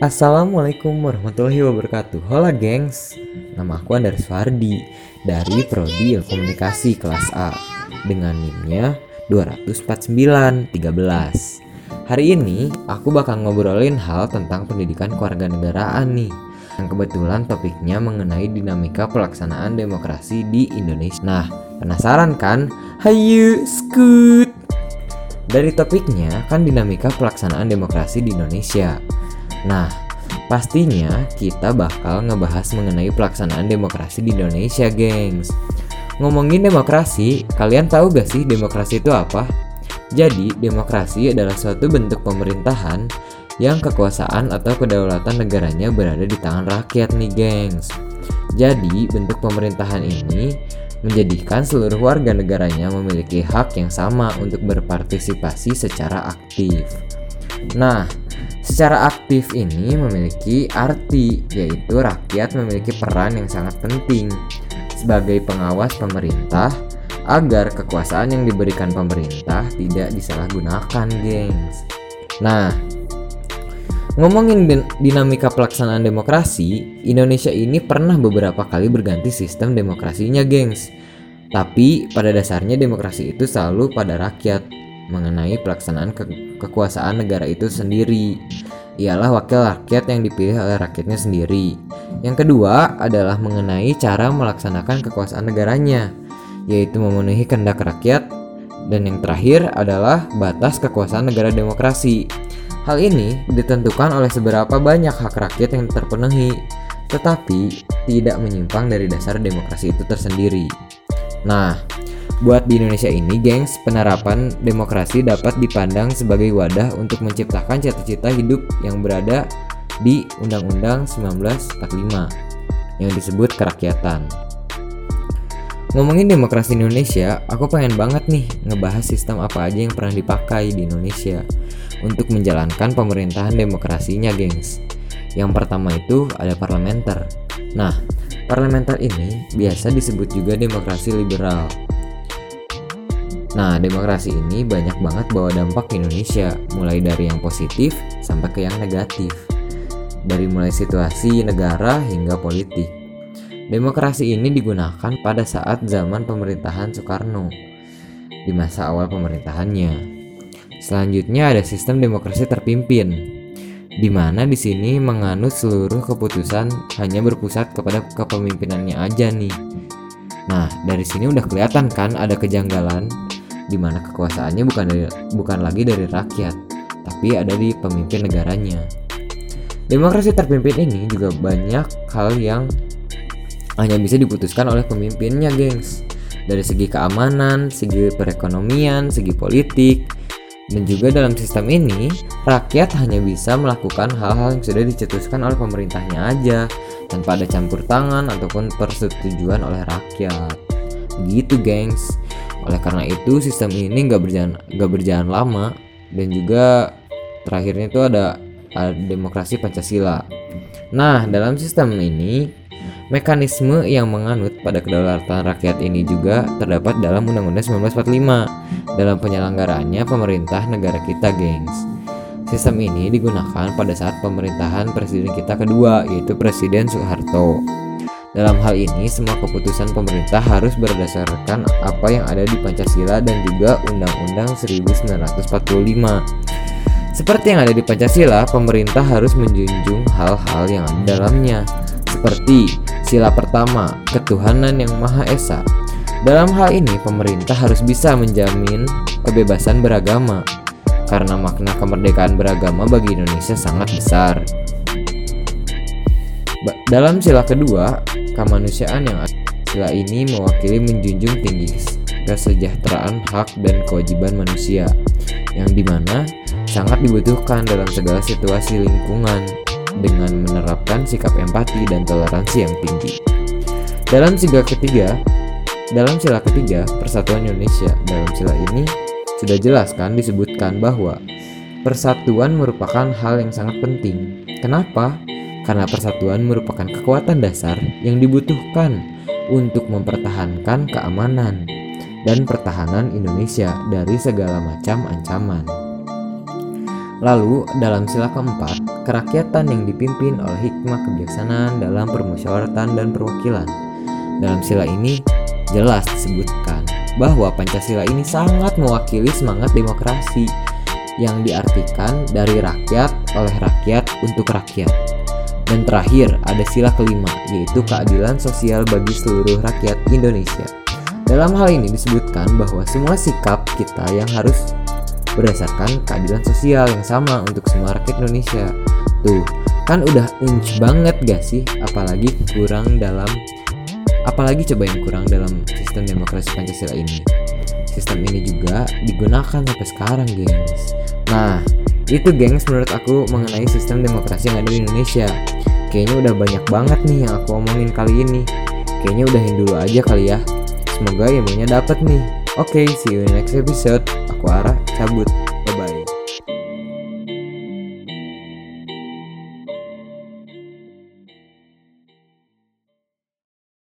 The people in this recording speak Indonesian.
Assalamualaikum warahmatullahi wabarakatuh Hola gengs Nama aku Andar Fardi Dari Prodi Komunikasi kelas A Dengan NIM-nya 249 13 Hari ini aku bakal ngobrolin hal tentang pendidikan kewarganegaraan nih yang kebetulan topiknya mengenai dinamika pelaksanaan demokrasi di Indonesia. Nah, penasaran kan? Hayu, skut! Dari topiknya kan dinamika pelaksanaan demokrasi di Indonesia. Nah, pastinya kita bakal ngebahas mengenai pelaksanaan demokrasi di Indonesia, gengs. Ngomongin demokrasi, kalian tahu gak sih demokrasi itu apa? Jadi, demokrasi adalah suatu bentuk pemerintahan yang kekuasaan atau kedaulatan negaranya berada di tangan rakyat nih, gengs. Jadi, bentuk pemerintahan ini menjadikan seluruh warga negaranya memiliki hak yang sama untuk berpartisipasi secara aktif. Nah, Secara aktif ini memiliki arti, yaitu rakyat memiliki peran yang sangat penting sebagai pengawas pemerintah agar kekuasaan yang diberikan pemerintah tidak disalahgunakan, gengs. Nah, ngomongin dinamika pelaksanaan demokrasi, Indonesia ini pernah beberapa kali berganti sistem demokrasinya, gengs. Tapi pada dasarnya demokrasi itu selalu pada rakyat, mengenai pelaksanaan ke kekuasaan negara itu sendiri. Ialah wakil rakyat yang dipilih oleh rakyatnya sendiri. Yang kedua adalah mengenai cara melaksanakan kekuasaan negaranya, yaitu memenuhi kehendak rakyat. Dan yang terakhir adalah batas kekuasaan negara demokrasi. Hal ini ditentukan oleh seberapa banyak hak rakyat yang terpenuhi, tetapi tidak menyimpang dari dasar demokrasi itu tersendiri. Nah, Buat di Indonesia ini, gengs, penerapan demokrasi dapat dipandang sebagai wadah untuk menciptakan cita-cita hidup yang berada di Undang-Undang 1945 yang disebut kerakyatan. Ngomongin demokrasi Indonesia, aku pengen banget nih ngebahas sistem apa aja yang pernah dipakai di Indonesia untuk menjalankan pemerintahan demokrasinya, gengs. Yang pertama itu ada parlementer. Nah, parlementer ini biasa disebut juga demokrasi liberal Nah, demokrasi ini banyak banget bawa dampak ke Indonesia, mulai dari yang positif sampai ke yang negatif. Dari mulai situasi negara hingga politik. Demokrasi ini digunakan pada saat zaman pemerintahan Soekarno di masa awal pemerintahannya. Selanjutnya ada sistem demokrasi terpimpin, di mana di sini menganut seluruh keputusan hanya berpusat kepada kepemimpinannya aja nih. Nah, dari sini udah kelihatan kan ada kejanggalan di mana kekuasaannya bukan dari, bukan lagi dari rakyat, tapi ada di pemimpin negaranya. Demokrasi terpimpin ini juga banyak hal yang hanya bisa diputuskan oleh pemimpinnya, gengs. Dari segi keamanan, segi perekonomian, segi politik, dan juga dalam sistem ini, rakyat hanya bisa melakukan hal-hal yang sudah dicetuskan oleh pemerintahnya aja, tanpa ada campur tangan ataupun persetujuan oleh rakyat. Begitu, gengs. Oleh karena itu sistem ini nggak berjalan nggak berjalan lama dan juga terakhirnya itu ada, ada demokrasi Pancasila. Nah dalam sistem ini mekanisme yang menganut pada kedaulatan rakyat ini juga terdapat dalam Undang-Undang 1945 dalam penyelenggaraannya pemerintah negara kita, gengs. Sistem ini digunakan pada saat pemerintahan presiden kita kedua, yaitu Presiden Soeharto. Dalam hal ini, semua keputusan pemerintah harus berdasarkan apa yang ada di Pancasila dan juga Undang-Undang 1945. Seperti yang ada di Pancasila, pemerintah harus menjunjung hal-hal yang ada dalamnya, seperti sila pertama, ketuhanan yang Maha Esa. Dalam hal ini, pemerintah harus bisa menjamin kebebasan beragama, karena makna kemerdekaan beragama bagi Indonesia sangat besar. Dalam sila kedua, kemanusiaan yang sila ini mewakili menjunjung tinggi kesejahteraan hak dan kewajiban manusia yang di mana sangat dibutuhkan dalam segala situasi lingkungan dengan menerapkan sikap empati dan toleransi yang tinggi. Dalam sila ketiga, dalam sila ketiga Persatuan Indonesia, dalam sila ini sudah jelas kan disebutkan bahwa persatuan merupakan hal yang sangat penting. Kenapa? Karena persatuan merupakan kekuatan dasar yang dibutuhkan untuk mempertahankan keamanan dan pertahanan Indonesia dari segala macam ancaman. Lalu, dalam sila keempat, kerakyatan yang dipimpin oleh hikmah kebijaksanaan dalam permusyawaratan dan perwakilan. Dalam sila ini jelas disebutkan bahwa Pancasila ini sangat mewakili semangat demokrasi yang diartikan dari rakyat oleh rakyat untuk rakyat. Dan terakhir ada sila kelima yaitu keadilan sosial bagi seluruh rakyat Indonesia. Dalam hal ini disebutkan bahwa semua sikap kita yang harus berdasarkan keadilan sosial yang sama untuk semua rakyat Indonesia. Tuh, kan udah unch banget gak sih? Apalagi kurang dalam apalagi coba yang kurang dalam sistem demokrasi Pancasila ini. Sistem ini juga digunakan sampai sekarang, gengs. Nah, itu gengs menurut aku mengenai sistem demokrasi yang ada di Indonesia. Kayaknya udah banyak banget nih yang aku omongin kali ini. Kayaknya udahin dulu aja kali ya. Semoga ilmunya dapat nih. Oke, okay, see you in next episode. Aku Ara, cabut.